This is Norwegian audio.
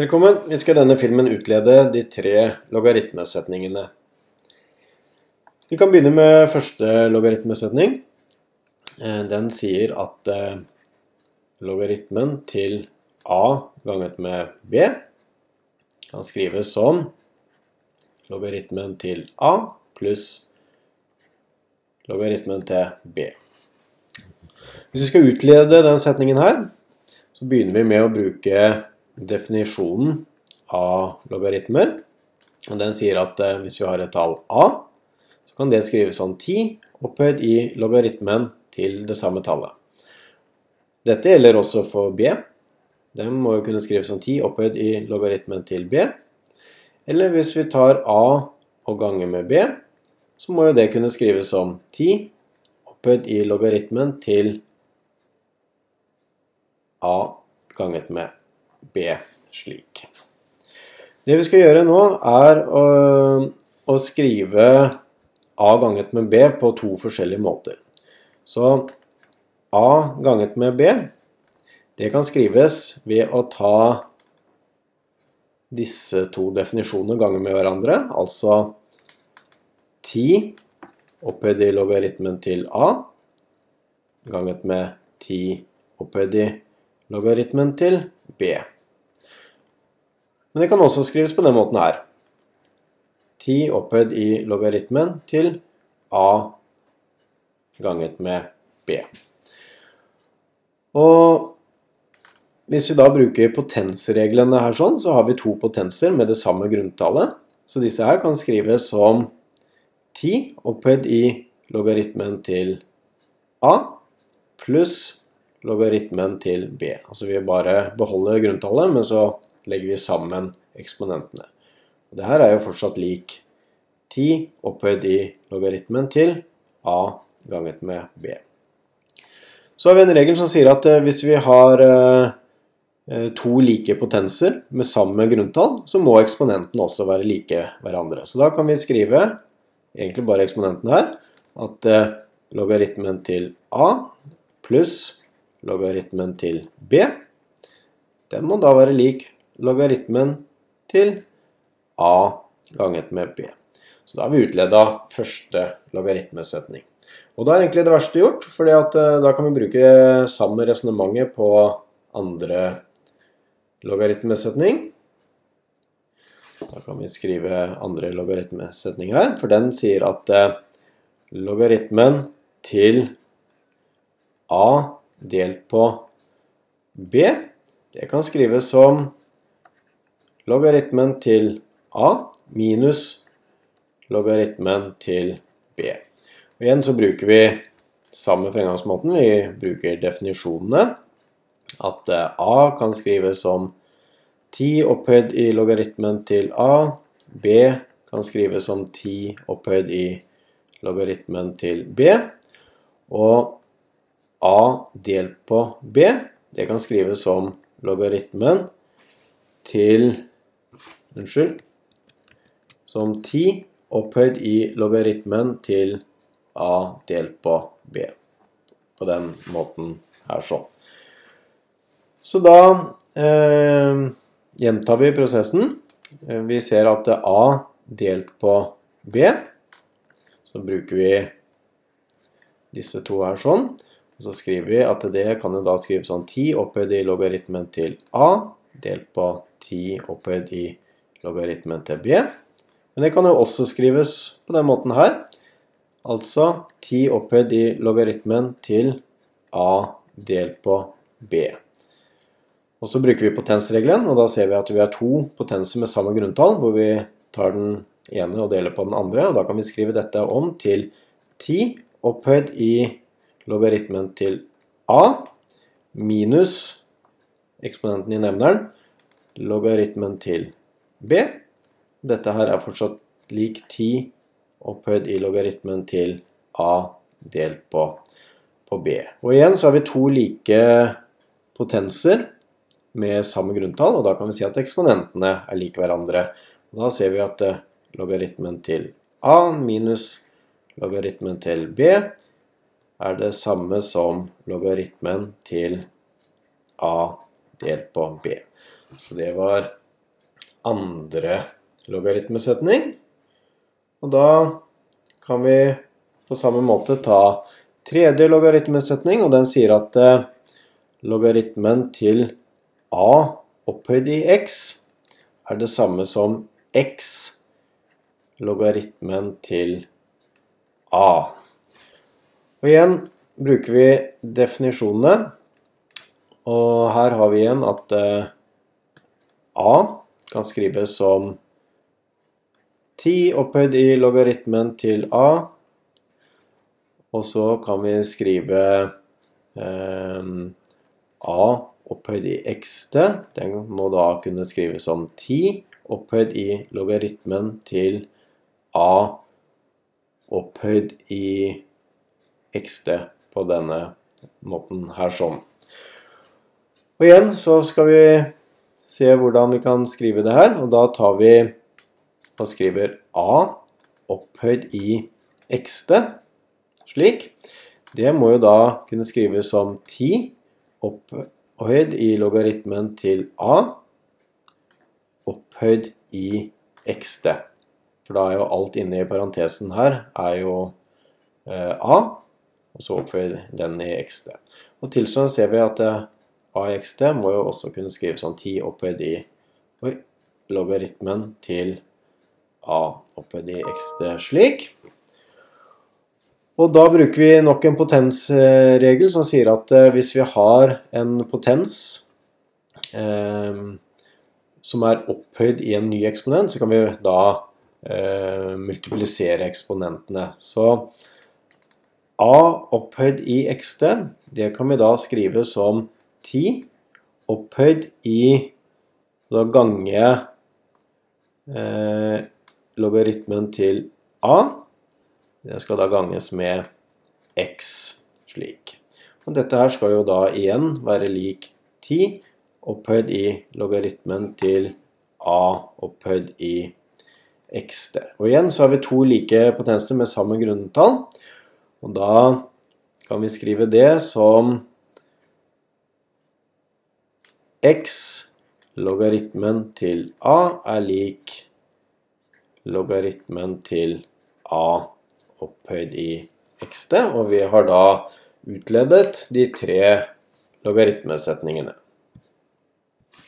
Velkommen. Vi skal i denne filmen utlede de tre logaritmesetningene. Vi kan begynne med første logaritmesetning. Eh, Den sier at eh, logaritmen til a ganget med b kan skrives som logaritmen til a pluss logaritmen til b. Hvis vi skal utlede den setningen her, så begynner vi med å bruke definisjonen av logaritmer. Og den sier at eh, hvis vi har et tall a, så kan det skrives som 10 opphøyd i logaritmen til det samme tallet. Dette gjelder også for b. Den må jo kunne skrives som 10 opphøyd i logaritmen til b. Eller hvis vi tar a og ganger med b, så må jo det kunne skrives som 10 opphøyd i logaritmen til a ganget med b slik. Det vi skal gjøre nå, er å, å skrive a ganget med b på to forskjellige måter. Så a ganget med b, det kan skrives ved å ta disse to definisjonene ganger med hverandre, altså 10 opphøyd i logaritmen til a ganget med 10 opphøyd i logaritmen til b. Men det kan også skrives på den måten her. 10 opphøyd i logaritmen til a ganget med b. Og hvis vi da bruker potensreglene her sånn, så har vi to potenser med det samme grunntallet. Så disse her kan skrives som 10 opphøyd i logaritmen til a pluss logaritmen til b. Altså vi bare beholder grunntallet, men så legger vi sammen eksponentene. Og det her er jo fortsatt lik 10 opphøyd i logaritmen til a ganget med b. Så har vi en regel som sier at eh, hvis vi har eh, eh, to like potenser med samme grunntall, så må eksponentene også være like hverandre. Så da kan vi skrive, egentlig bare eksponentene her, at logaritmen til a pluss logaritmen til b, den må da være lik logaritmen til a ganget med b. Så da har vi utleda første logaritmesetning. Og da er egentlig det verste gjort, for da kan vi bruke samme resonnementet på andre logaritmesetning. Da kan vi skrive andre logaritmesetning her, for den sier at logaritmen til a delt på b, det kan skrives som logaritmen til a minus logaritmen til b. Og igjen så bruker vi samme fremgangsmåten. Vi bruker definisjonene. At a kan skrives som 10 opphøyd i logaritmen til a. b kan skrives som 10 opphøyd i logaritmen til b. Og a delt på b, det kan skrives som logaritmen til Unnskyld. Som 10 opphøyd i logaritmen til a delt på b. På den måten her sånn. Så da eh, gjentar vi prosessen. Vi ser at det er a delt på b. Så bruker vi disse to her sånn. Så skriver vi at det kan jo da skrives sånn 10 opphøyd i logaritmen til a delt på 10 opphøyd i logaritmen til b. Men det kan jo også skrives på den måten her. Altså 10 opphøyd i logaritmen til a delt på b. Og så bruker vi potensregelen, og da ser vi at vi har to potenser med samme grunntall, hvor vi tar den ene og deler på den andre. Og da kan vi skrive dette om til 10 opphøyd i logaritmen til a minus eksponenten i nevneren, logaritmen til b. Dette her er fortsatt lik 10 opphøyd i logaritmen til a delt på, på b. Og igjen så har vi to like potenser med samme grunntall, og da kan vi si at eksponentene er like hverandre. Og da ser vi at logaritmen til a minus logaritmen til b er det samme som logaritmen til a delt på b. Så det var andre logaritmesetning. Og da kan vi på samme måte ta tredje logaritmesetning, og den sier at eh, logaritmen til a opphøyd i x er det samme som x logaritmen til a. Og igjen bruker vi definisjonene. Og her har vi igjen at eh, a kan skrives som 10 opphøyd i logaritmen til a. Og så kan vi skrive eh, a opphøyd i x-te. Den må da kunne skrives som 10 opphøyd i logaritmen til a opphøyd i x-te på denne måten her sånn. Og igjen så skal vi se hvordan vi kan skrive det her, og da tar vi og skriver a opphøyd i x-te, slik. Det må jo da kunne skrives som 10 opphøyd i logaritmen til a opphøyd i x-te. For da er jo alt inne i parentesen her er jo eh, a, og så opphøyd den i x-te. Og tilsvarende ser vi at AXD AXT må jo også kunne skrives som 10 opphøyd i oi, logaritmen til A opphøyd i XD slik. Og da bruker vi nok en potensregel som sier at eh, hvis vi har en potens eh, som er opphøyd i en ny eksponent, så kan vi da eh, multiplisere eksponentene. Så A opphøyd i xt, det kan vi da skrive som 10 opphøyd i Da gange eh, logaritmen til a. Det skal da ganges med x, slik. Og dette her skal jo da igjen være lik 10 opphøyd i logaritmen til a opphøyd i xt. Og igjen så har vi to like potenser med samme grunntall. Og da kan vi skrive det som x logaritmen til a er lik logaritmen til a opphøyd i xt, og vi har da utledet de tre logaritmesetningene.